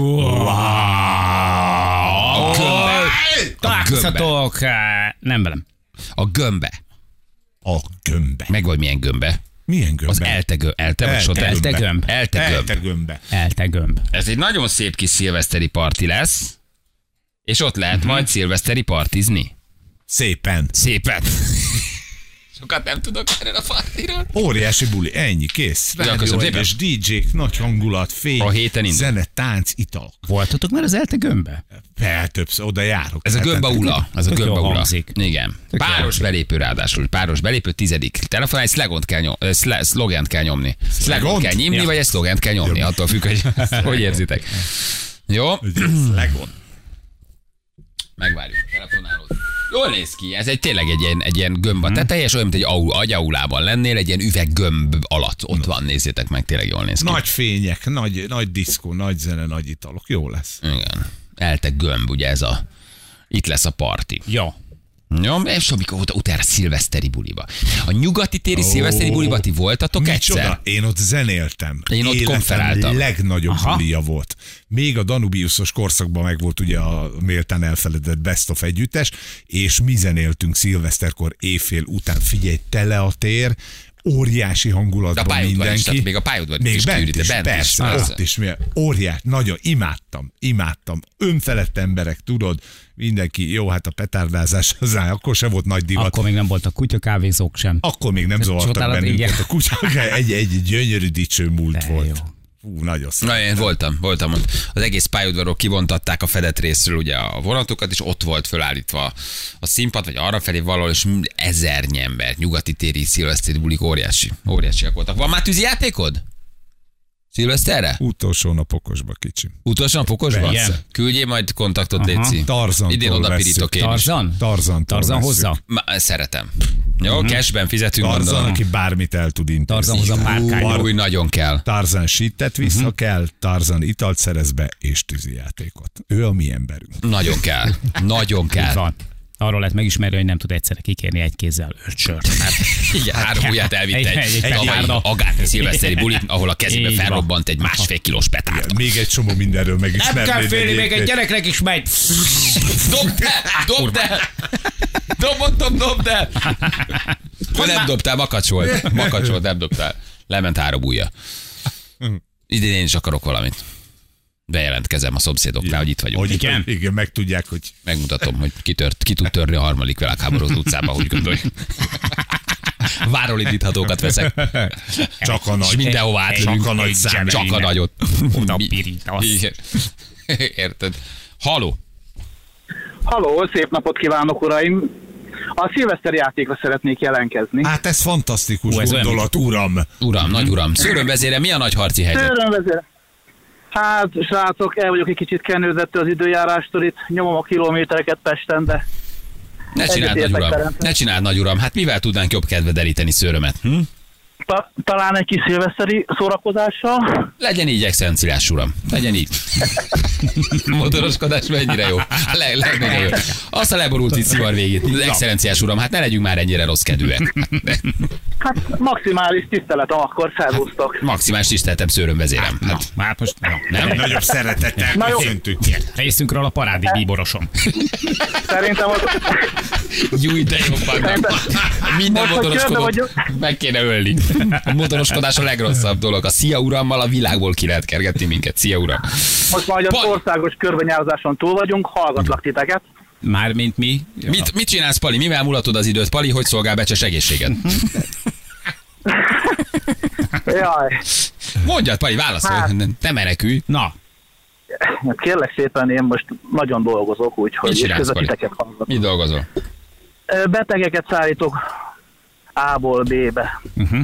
A gömbbe. Találkozhatok. eh, Nem velem. A gömbbe. A gömbbe. Meg vagy milyen gömbbe? Milyen gömbbe? Az elte, gö, elte, vagy Elte gömb. Elte gömb. Elte gömbbe. Elte gömb. Ez egy nagyon szép kis szilveszteri parti lesz, és ott lehet majd szilveszteri partizni. Szépen. Szépen. Sokat nem tudok erről a partiról. Óriási buli, ennyi, kész. Szépen. és DJ-k, nagy hangulat, fény, A héten indul. zene, tánc, italok. Voltatok már az Elte gömbbe? Per többször, oda járok. Ez a Hát, gömbaula. Ez a gömbaula. hangzik. Igen. Páros belépő ráadásul. Páros belépő tizedik. Telefonálj, szlagont kell nyomni. Szlogent kell nyomni. Szlagont? kell nyomni, vagy egy szlogent kell nyomni. Attól függ, hogy hogy érzitek. Jó? Legon. Megvárjuk a telefonálót. Jól néz ki, ez egy tényleg egy ilyen, egy ilyen gömb a teteje, és olyan, mint egy au, agyaulában lennél, egy ilyen üveggömb alatt. Ott van, nézzétek meg, tényleg jól néz ki. Nagy fények, nagy, nagy diszkó, nagy zene, nagy italok. Jó lesz. Igen. Elte gömb, ugye ez a... Itt lesz a parti. Jó. Jó, és amikor ut- utána szilveszteri buliba. A nyugati téri szilveszteri buliba ti voltatok egyszer? Micsoda? Én ott zenéltem. Én ott Életem konferáltam. legnagyobb Aha. bulia volt. Még a Danubiusos korszakban meg volt ugye a méltán elfeledett Best of együttes, és mi zenéltünk szilveszterkor éjfél után. Figyelj, tele a tér, óriási De a hangulatban is, mindenki. tehát még a pályaudvar még is bent is, bent is, persze, persze. ott is. Milyen, óriás, nagyon imádtam, imádtam. Önfelett emberek, tudod, mindenki, jó, hát a petárdázás az akkor sem volt nagy divat. Akkor még nem voltak kutyakávézók sem. Akkor még nem zavartak bennünket a kutyák, egy, egy gyönyörű dicső múlt De volt. jó. Fú, nagyon szép. Na, én voltam, voltam ott. Az egész pályaudvarok kivontatták a fedett részről ugye a vonatokat, és ott volt fölállítva a színpad, vagy arra felé valahol, és ezernyi ember, nyugati téri szilveszteri bulik, óriási, óriásiak voltak. Van már tűzijátékod? Szilveszterre? Utolsó nap okosba kicsim. Utolsó napokosban? Igen. Küldjél majd kontaktot, Aha. Léci. Tarzantól Idén oda pirítok én. Tarzan? Tarzan. Tarzan hozza? Ma, szeretem. Jó, cashben fizetünk, Tarzan, gondolom. aki bármit el tud intézni. Tarzan hozza párkányot. Új, nagyon kell. Tarzan sítet Mhm. ha kell, Tarzan italt szerez be, és tűzijátékot. Ő a mi emberünk. Nagyon kell. Nagyon kell. van. Arról lehet megismerni, hogy nem tud egyszerre kikérni egy kézzel öt sört. Igen, három ujját elvitte Egy- egy, egy- egy, agárti szilveszteri bulit, ahol a kezébe felrobbant egy másfél kilós petárda. Még egy csomó mindenről nem megismernéd. kell félni, még egy gyereknek is megy. Dobd el! Dobd el! Dobottam, dobd el! Nem dobtál, makacs volt. Makacs volt, nem dobtál. Lement három ujja. Idén én is akarok valamit. Bejelentkezem a szomszédoknál, hogy itt vagyunk. Hogy Igen? igen? megtudják, hogy Megmutatom, hogy ki, tört, ki tud törni a harmadik világháború az utcába, hogy gondolj. Váról indíthatókat veszek. csak a És nagy. mindenhova átlövünk. Csak a nagy szám. Csak a nagyot. Oda pirítasz. Érted? Haló. Haló, szép napot kívánok, uraim! A szilveszteri játékra szeretnék jelentkezni. Hát ez fantasztikus Hú, ez olyan, gondolat, uram. Uram, nagy uram. Szőrömvezére mi a nagy harci helyzet? Szőrönvezér. Hát, srácok, el vagyok egy kicsit kenődött az időjárástól, itt nyomom a kilométereket Pesten, de Ne csináld, nagy uram. Ferencnek. Ne csináld, nagy uram. Hát mivel tudnánk jobb kedve deríteni szőrömet? Hm? Ta- talán egy kis szilveszteri szórakozással. Legyen így, excellenciás uram. Legyen így. Motoroskodás mennyire jó. A leg, legnagyobb jó. Azt a leborult itt szivar végét. Excellenciás uram, hát ne legyünk már ennyire rossz kedvűek. Hát maximális tiszteletem akkor felhúztok. Maximális tiszteltem szőrömvezérem. Na, Hát, már most nem. nem? Nagyobb szeretettel Na jó. köszöntük. Részünkről a parádi bíborosom. Szerintem az... Júj, de jó vannak. Minden motoroskodót meg kéne ölni. A motoroskodás a legrosszabb dolog. A szia urammal a világból ki lehet kergetni minket. Szia uram. Most már, hogy az Pali. országos körbenyározáson túl vagyunk, hallgatlak titeket. Mármint mi? Ja. Mit, mit csinálsz, Pali? Mivel mulatod az időt? Pali, hogy szolgál becses egészséget? Jaj, Mondjad, Pali, válaszolj. Hát. Ne menekülj. Na, kérlek szépen, én most nagyon dolgozok, úgyhogy Mit és csinálsz, közben Pali? titeket hallgatok. Mi dolgozol? Betegeket szállítok A-ból B-be. uh-huh.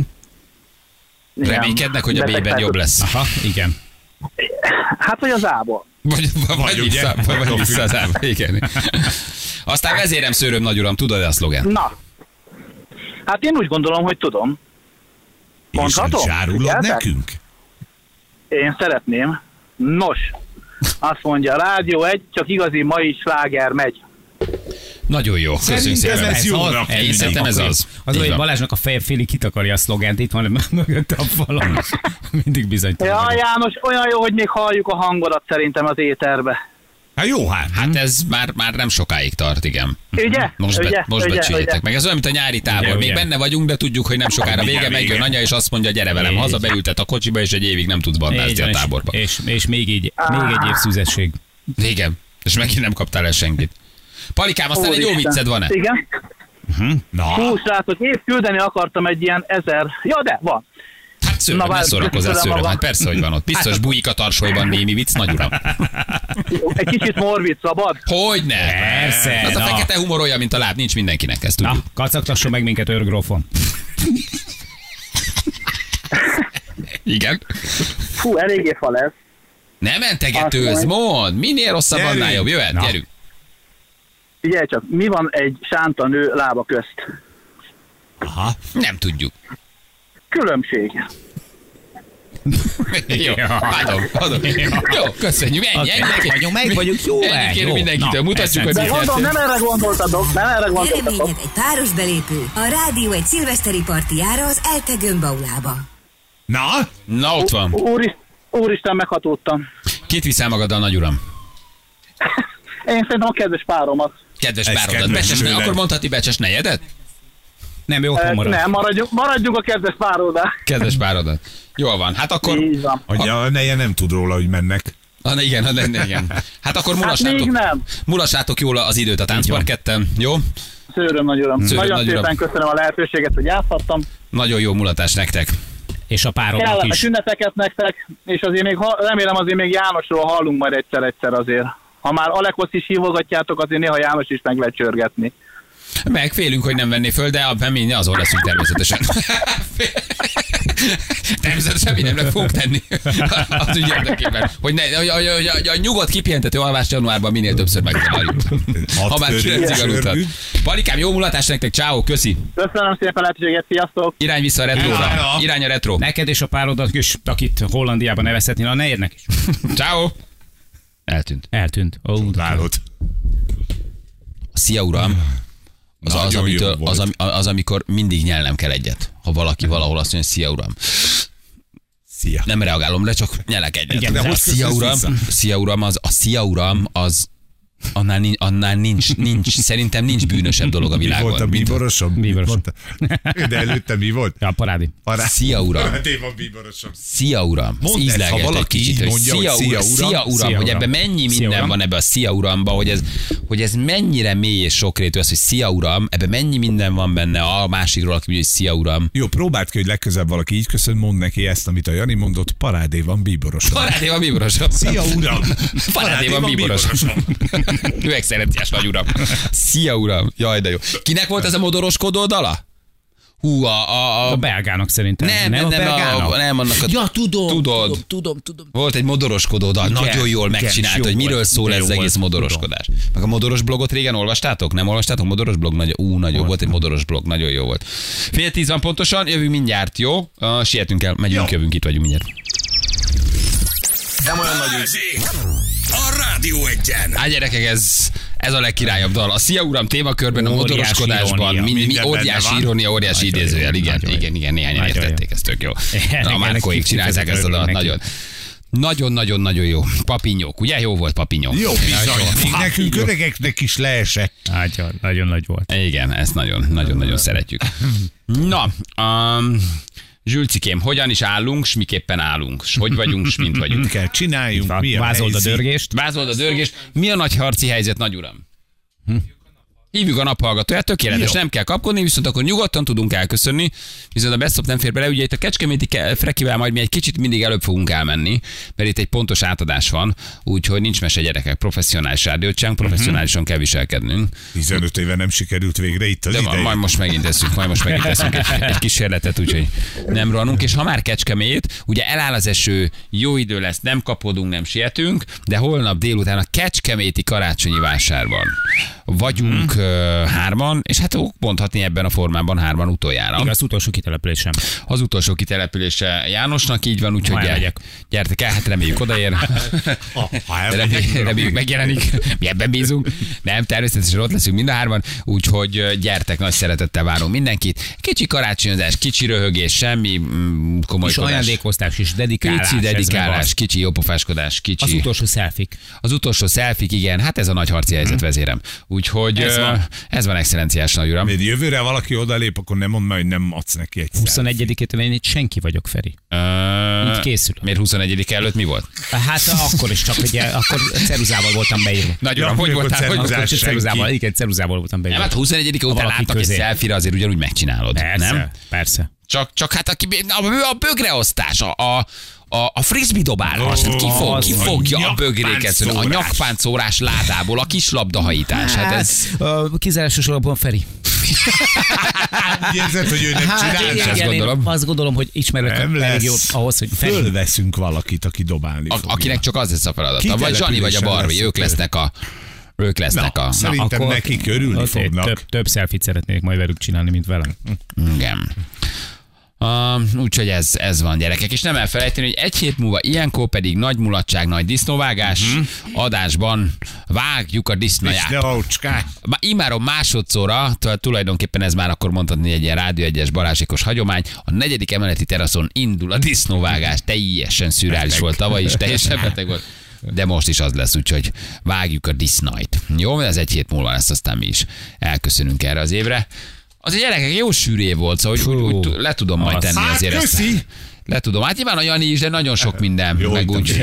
Reménykednek, hogy a B-ben jobb lesz. aha, igen. Hát, vagy az A-ból. Vagy, vagy, vagy, ugye? vissza, vagy, az ába. Igen. Aztán vezérem szőröm nagy uram, tudod a szlogen? Na. Hát én úgy gondolom, hogy tudom. És Mondhatom? zsárulod Figyeltek? nekünk? Én szeretném. Nos, azt mondja, Rádió egy, csak igazi mai sláger megy. Nagyon jó, köszönjük szépen. ez jónak Én tűnik. szerintem ez az. Az, hogy. Balázsnak a feje félig kitakarja a szlogent, itt van mögötte a falon. Mindig bizonytalan. Ja. János, olyan jó, hogy még halljuk a hangodat szerintem az éterbe. Hát jó, hát. Hát ez már, már nem sokáig tart, igen. Ugye? Most, be, ugye? most becsüljétek meg. Ez olyan, mint a nyári tábor. Ugye, Még ugye. benne vagyunk, de tudjuk, hogy nem sokára vége. Megjön anya, és azt mondja, gyere velem haza, beültet a kocsiba, és egy évig nem tudsz bandázni a van, és- táborba. És, és még így, még egy év szüzesség. Igen. És megint nem kaptál el senkit. Palikám, aztán egy jó vicced van-e? Igen. Na, Hú, srácok, épp küldeni akartam egy ilyen ezer... Ja, de van. Hát szőröm, Na, ne szórakozzál szőröm. Hát persze, hogy van ott. Biztos bújik a tarsolyban némi vicc, nagy uram. Egy kicsit morbid szabad. Hogyne? Persze, Az a na. fekete humor olyan, mint a láb, nincs mindenkinek, ezt Na, tudjuk. kacagtasson meg minket őrgrófon. Igen. Fú, eléggé fa lesz. Nem mentegetőz, mond. Minél rosszabb, annál jobb. Jöhet, Na. gyerünk. Figyelj csak, mi van egy sánta nő lába közt? aha. Nem tudjuk. Különbség. Jó, Ja. adom, adom. Jó, köszönjük, ennyi, ennyi. Meg vagyunk, meg vagyunk, jó, Ennyi jó. mindenkitől, Na, mutatjuk, hogy eszem- De mi mondom, nem erre gondoltatok, nem erre gondoltatok. Egy páros belépő a Rádió egy szilveszteri partiára az Elte Gömbaulába. Na, Na, ott van. Úristen, úristen, meghatódtam. Kit viszel magaddal, nagy uram? Én szerintem a kedves páromat. Kedves Ez párodat. kedves Becses, ne, akkor mondhatni becses nejedet? Nem, jó, otthon Eh, marad. Nem, maradjunk, maradjunk a kedves párodnál. Kedves párodat. Jól van, hát akkor... Így van. hogy a neje nem tud róla, hogy mennek. Ah, ne, igen, ne, ne, igen. Hát akkor Hát még mulassátok, nem. mulassátok jól az időt a táncparketten, jó? Szőröm, nagy uram. Szőröm, Nagyon nagy uram. szépen köszönöm a lehetőséget, hogy játszhattam. Nagyon jó mulatás nektek. És a párodnak Kellemes is. ünnepeket nektek, és azért még, ha- remélem azért még Jánosról hallunk majd egyszer-egyszer azért. Ha már Alekot is hívogatjátok, azért néha János is meg lehet csörgetni. Meg félünk, hogy nem venné föl, de a mi azon leszünk természetesen. természetesen mi nem fogunk tenni az ügy érdekében. Hogy, ne, hogy, hogy, hogy, hogy a nyugodt kipihentető alvást januárban minél többször megzavarjuk. Ha már csörgünk. Palikám, jó mulatást nektek, ciao, köszi. Köszönöm szépen a lehetőséget, sziasztok! Irány vissza a retróra. Irány a retro. Neked és a párodat is, akit Hollandiában nevezhetnél, a nejednek is. Ciao. Eltűnt. Eltűnt. Ó, Látod. A szia uram, az, az, amitől, az, az, amikor mindig nyelnem kell egyet. Ha valaki valahol azt mondja, szia uram. Szia. Nem reagálom le, csak nyelek egyet. Igen, de szia uram, vissza? szia uram, az, a szia uram, az annál, nincs, annál nincs, nincs, szerintem nincs bűnösebb dolog a Mi világon. volt a bíborosom? Bíborosom. De előtte mi volt? Ja, parádi. Pará... Szia, uram. Téma bíborosom. Szia uram, Mondd Ez ezt, ha valaki kicsit, így hogy mondja, hogy szia, szia, uram, szia uram, szia, hogy uram. ebben mennyi Szia, minden uram. van ebbe a szia uramba, hogy ez, hogy ez mennyire mély és sokrétű az, hogy szia uram, ebben mennyi minden van benne a másikról, aki mondja, hogy szia uram. Jó, próbáld ki, hogy legközelebb valaki így köszön, mond neki ezt, amit a Jani mondott, parádé van bíborosom. Parádé van bíborosom. Szia, uram! Parádé van bíborosom. Üvegszerenciás nagy uram. Szia uram. Jaj, de jó. Kinek volt ez a modoroskodó dala? Hú, a, a, A a belgának szerintem. nem, nem, a nem, belgának. a, nem annak a... Ja, tudom, Tudod. tudom, tudom, tudom. Volt egy modoroskodó dal, Igen, nagyon jól igen, megcsinált, jó hogy miről volt, szól ez az egész volt, modoroskodás. Meg a modoros blogot régen olvastátok? Nem olvastátok? Modoros blog nagyon, ú, nagyon volt egy modoros blog, nagyon jó volt. Fél tíz van pontosan, jövünk mindjárt, jó? Uh, sietünk el, megyünk, Jó. jövünk, itt vagyunk mindjárt. Balázsék! A Rádió egyen! Hát gyerekek, ez, ez a legkirályabb dal. A Szia Uram témakörben, a Óriási modoroskodásban, irónia. mi, mi, óriási van. irónia, óriási Nagyon idézőjel, igen, nagyon igen, igen, néhányan Nagyon értették, ez tök jó. Igen, A Márkóik csinálták ezt a dalat, nagyon. Nagyon-nagyon-nagyon jó. Papinyók, ugye? Jó volt papinyó. Jó, bizony. Nekünk öregeknek is leesett. Hát, nagyon nagy volt. Igen, ezt nagyon, nagyon-nagyon szeretjük. Na, um, Zsülcikém, hogyan is állunk, s miképpen állunk? S hogy vagyunk, s mint vagyunk? Mit kell csináljunk? Mi a Vázold a dörgést. Vázold a dörgést. Mi a nagy harci helyzet, nagy uram? Hívjuk a naphallgatóját, tökéletes, Jó. nem kell kapkodni, viszont akkor nyugodtan tudunk elköszönni, viszont a beszop nem fér bele, ugye itt a Kecskeméti ke- Frekivel majd mi egy kicsit mindig előbb fogunk elmenni, mert itt egy pontos átadás van, úgyhogy nincs mese gyerekek, professzionális rádiócsánk, professzionálisan kell viselkednünk. 15 éve nem sikerült végre itt az De ideje. majd most megint teszünk, majd most megint teszünk egy, egy kísérletet, úgyhogy nem rohanunk. És ha már Kecskemét, ugye eláll az eső, jó idő lesz, nem kapodunk, nem sietünk, de holnap délután a Kecskeméti karácsonyi vásárban vagyunk Mhm. Hárman, és hát mondhatni ebben a formában hárman utoljára. Igaz, utolsó kitelepülésem. Az utolsó kitelepülése Jánosnak így van, úgyhogy elmegyek. gyertek el, hát reméljük odaér. Ha elmegyek, Reméljük, reméljük megjelenik, mi ebben bízunk. Nem, természetesen ott leszünk mind a hárman, úgyhogy gyertek, nagy szeretettel várunk mindenkit. Kicsi karácsonyozás, kicsi röhögés, semmi mm, És komolykodás. ajándékoztás is, dedikálás. Meg dedikálás, az. kicsi jópofáskodás, kicsi. Az utolsó szelfik. Az utolsó szelfik, igen, hát ez a nagy harci helyzet vezérem. Úgyhogy Ez van. Ez van excellenciás nagy uram. Mert jövőre valaki odalép, akkor nem mondd meg, hogy nem adsz neki egy 21-ét én itt senki vagyok, Feri. Ö, Így készülök. Miért 21 előtt mi volt? Hát akkor is csak, ugye, akkor ceruzával voltam beírva. Nagy Ja, uram, hogy akkor voltál? Hogy senki. ceruzával, igen, ceruzával voltam nem, beírva. hát 21 után láttak egy közé. szelfire, azért ugyanúgy megcsinálod. Persze, Nem? persze. Csak, csak hát aki, a, a bögreosztás, a, a, a, a frisbee dobálás, Ó, ki, fog, ki a fogja a bögréket, a nyakpáncórás ládából, a kis labdahajítás. Hát ez, Kizárásos alapon Feri. Érzed, hogy ő nem csinál? igen, én gondolom. azt gondolom, hogy ismerek Nem elég lesz. jót ahhoz, hogy Feri. Fölveszünk valakit, aki dobálni a, fog. akinek csak az lesz a feladata. Vagy Zsani, vagy a Barbie, ők lesznek a ők lesznek Na, a... Szerintem akkor- nekik örülni fognak. Több, több selfit szeretnék majd velük csinálni, mint velem. Igen. Uh, úgyhogy ez, ez van, gyerekek. És nem elfelejteni, hogy egy hét múlva ilyenkor pedig nagy mulatság, nagy disznóvágás adásban vágjuk a disznóját. Ma immáron másodszorra, tulajdonképpen ez már akkor mondhatni egy ilyen rádió egyes balázsékos hagyomány, a negyedik emeleti teraszon indul a disznóvágás, teljesen szürreális volt tavaly is, teljesen beteg volt. De most is az lesz, úgyhogy vágjuk a disznóit. Jó, ez egy hét múlva lesz, aztán mi is elköszönünk erre az évre. Az egy gyerekek jó sűrű év volt, szóval úgy, úgy, úgy le tudom majd tenni Hát, azért ezt. köszi! Le tudom. Hát nyilván a Jani is, de nagyon sok minden. Jó, meg úgy,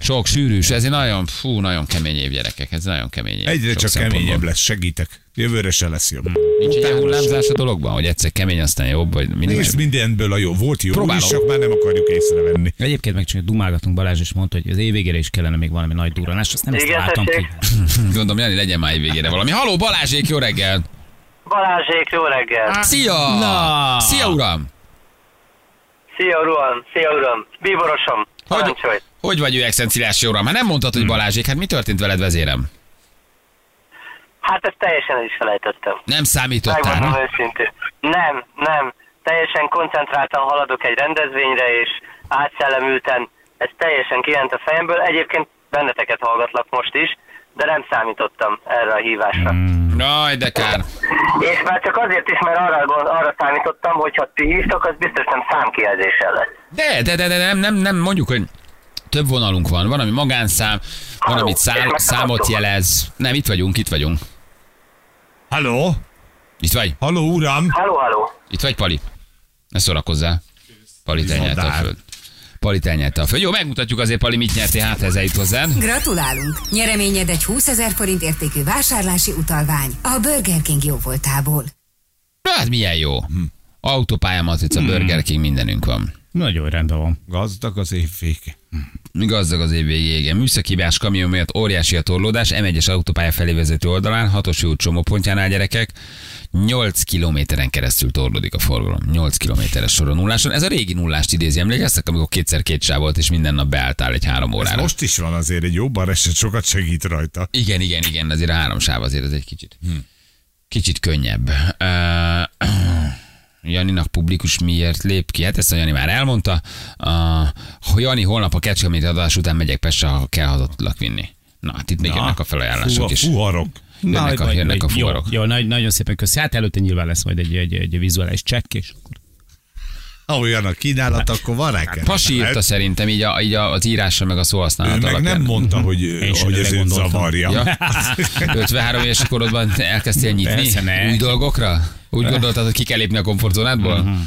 sok sűrűs. Ez egy nagyon, fú, nagyon kemény év gyerekek. Ez nagyon kemény év. Egyre csak keményebb lesz, segítek. Jövőre se lesz jobb. Nincs egy hullámzás a dologban, hogy egyszer kemény, aztán jobb, vagy mindig. Nézd, mindenből a jó. Volt jó Próbálom. is, csak már nem akarjuk észrevenni. Egyébként meg csak dumálgatunk, Balázs is mondta, hogy az év végére is kellene még valami nagy durranás, azt nem ezt Igen, találtam ki. Gondolom, Jani, legyen már év végére valami. Haló, Balázsék, jó reggel! Balázsék, jó reggel! Szia! Na! Szia, uram! Szia, uram! Szia, uram! Bíborosom! Hogy, Parancsolj! hogy vagy ő excenciás uram? Hát nem mondtad, hogy Balázsék, hát mi történt veled, vezérem? Hát ezt teljesen el is felejtettem. Nem számítottál, Megmondom őszintén. Nem, nem. Teljesen koncentráltan haladok egy rendezvényre, és átszellemülten ez teljesen kiment a fejemből. Egyébként benneteket hallgatlak most is, de nem számítottam erre a hívásra. Jaj, de kár. És már csak azért is, mert arra, arra számítottam, hogy ha ti hívtok, az biztos nem számkijelzéssel lesz. De, de, de, de nem, nem, nem, mondjuk, hogy több vonalunk van. Van, ami magánszám, van, amit szám, számot jelez. Nem, itt vagyunk, itt vagyunk. Halló? Itt vagy? Halló, uram? Halló, halló. Itt vagy, Pali? Ne szórakozzál. Pali, te a Madár. föld. Pali, te nyelte a föld. Jó, megmutatjuk azért, Pali, mit nyertél, hát ez eljut hozzád. Gratulálunk! Nyereményed egy 20 ezer forint értékű vásárlási utalvány a Burger King jóvoltából. Hát milyen jó. Autópálya matrica, Burger King, mindenünk van. Nagyon rendben van. Gazdag az év vége. Gazdag az év végéige. Műszakibás kamion miatt óriási a torlódás, M1-es autópálya felé vezető oldalán, hatos út csomópontjánál gyerekek, 8 kilométeren keresztül torlódik a forgalom. 8 kilométeres soron nulláson. Ez a régi nullást idézi, emlékeztek, amikor kétszer két sáv volt, és minden nap beálltál egy három Ez órára. most is van azért, egy jó baleset sokat segít rajta. Igen, igen, igen, azért a három sáv azért ez egy kicsit, kicsit könnyebb. Uh, Janinak publikus miért lép ki? Hát ezt a Jani már elmondta. Uh, Jani, holnap a Kecskemét adás után megyek Pestre, ha kell hazatudlak vinni. Na, hát itt még Na, jönnek a felajánlások Fú, is. fuharok. Jönnek a, jönnek a jó, fuvarok. jó, nagy, nagyon szépen köszi. Hát előtte nyilván lesz majd egy, egy, egy vizuális csekk, és akkor Ha olyan a kínálat, akkor van rá kell. Pasi írta szerintem így, a, így a, az írásra meg a szóhasználat meg alapján. nem mondta, hogy, Én sem hogy ez őt zavarja. Ja. 53 éves korodban elkezdtél nyitni Persze, ne. új dolgokra? Úgy gondoltad, hogy ki kell lépni a komfortzónádból?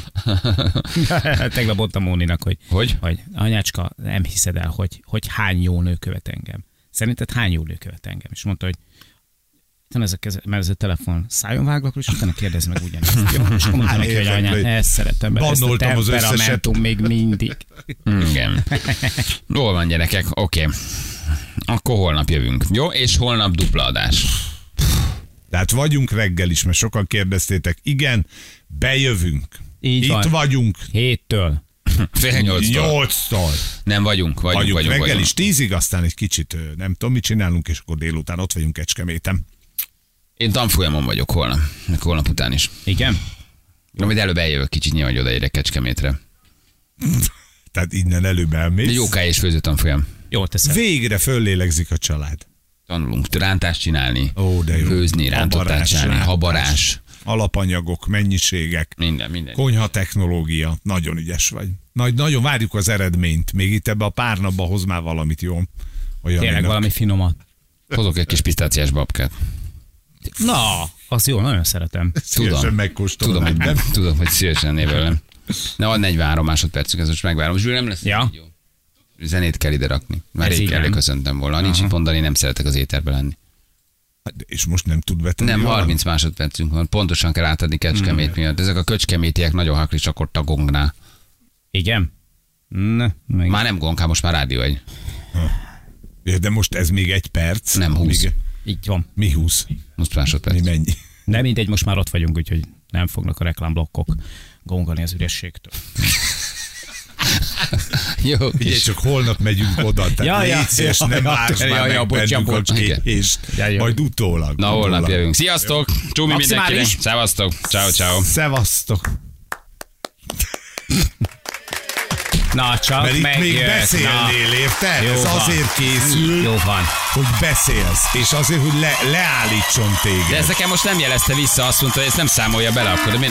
Tegnap mondtam Móninak, hogy, Hogy? hogy anyácska, nem hiszed el, hogy, hogy hány jó nő követ engem. Szerinted hány jó nő követ engem? És mondta, hogy itt van ez a, keze, mert ez a telefon, szájon váglak, és utána kérdezz meg ugyanezt. Jó, és akkor mondtam neki, hogy anyám, hogy ezt szeretem, mert ezt a az összeset. még mindig. Igen. Jól van, gyerekek, oké. Okay. Akkor holnap jövünk. Jó? És holnap dupla adás. Tehát vagyunk reggel is, mert sokan kérdeztétek. Igen, bejövünk. Így Itt van. vagyunk. Héttől. Fél nyolctól. Nyolctól. Nem vagyunk, vagyunk, Vagyunk, vagyunk. reggel vagyunk. is tízig, aztán egy kicsit nem tudom, mit csinálunk, és akkor délután ott vagyunk Kecskeméten. Én tanfolyamon vagyok holnap, meg holnap után is. Igen? Na, majd előbb eljövök kicsit nyilván, hogy odaérek Kecskemétre. Tehát innen előbb De elmész. jó és főző tanfolyam. Jól teszed. Végre föllélegzik a család. Tanulunk rántást csinálni, Ó, de jó. főzni, rántottát Habarás, csinálni, rántás. habarás. Alapanyagok, mennyiségek, Minden, minden. konyha technológia. Nagyon ügyes vagy. Nagy, nagyon várjuk az eredményt. Még itt ebbe a pár napba hoz már valamit jó. Olyan Tényleg valami finomat. Hozok egy kis pisztáciás babkát. Na, azt jó, nagyon szeretem. Szívesen Tudom, megkóstolom. hogy, nem? tudom, hogy szívesen névelem. Ne van 43 másodpercünk, ez most megvárom. Zsül, nem lesz Ja. jó. Zenét kell ide rakni. Már Ez rég van. köszöntem volna. Nincs itt mondani, nem szeretek az éterbe lenni. Hát, És most nem tud betenni Nem, valamit? 30 másodpercünk van. Pontosan kell átadni Kecskemét Hmm. miatt. Ezek a köcskemétiek nagyon haklisak ott a gongnál. Igen? Ne, meg... Már nem gong, hát most már rádió egy. Ja, De most ez még egy perc. Nem, 20. Még, Így van. mi 20? 20 másodperc. Mi mennyi? De mindegy, most már ott vagyunk, úgyhogy nem fognak a reklámblokkok gongolni az ürességtől. Jó, Ugye és csak holnap megyünk oda, tehát Ja, ja, szíves, ja, nem ja, más ja, már ja, meg bocs, ja, bennünk a kést, Ja, jó. majd utólag. Na, holnap jövünk. Sziasztok! Csúmi mindenkinek! Szevasztok! Ciao, ciao. Szevasztok. Na, csak Mert itt még beszélnél, érted? Ez van. azért készül, Jó van. hogy beszélsz, és azért, hogy le, leállítson De téged. ez nekem most nem jelezte vissza, azt mondta, hogy ezt nem számolja bele akkor. De mi...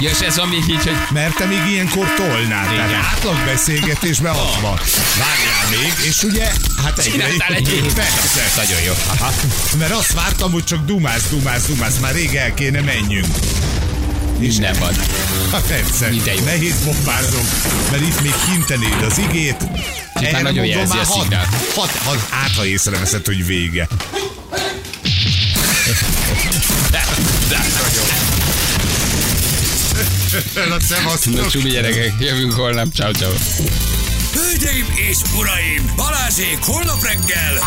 Ja, és ez még így, hogy Mert te még ilyenkor tolnál. Tehát Igen. átlag beszélgetésben az van. Várjál még, és ugye, hát csináltál egy évet. Persze. Nagyon jó. Aha. Mert azt vártam, hogy csak dumász, dumász, dumász, már rég el kéne menjünk. Minden van. Ha persze, Minden jó. nehéz bombázom, mert itt még kintenéd az igét. már Erre nagyon jelzi már a hat- szignál. hat- hat- Hát, ha észreveszed, hogy vége. De, de. Na, szevasztok. Na, csúmi gyerekek, jövünk holnap. Ciao, ciao. Hölgyeim és uraim, Balázsék holnap reggel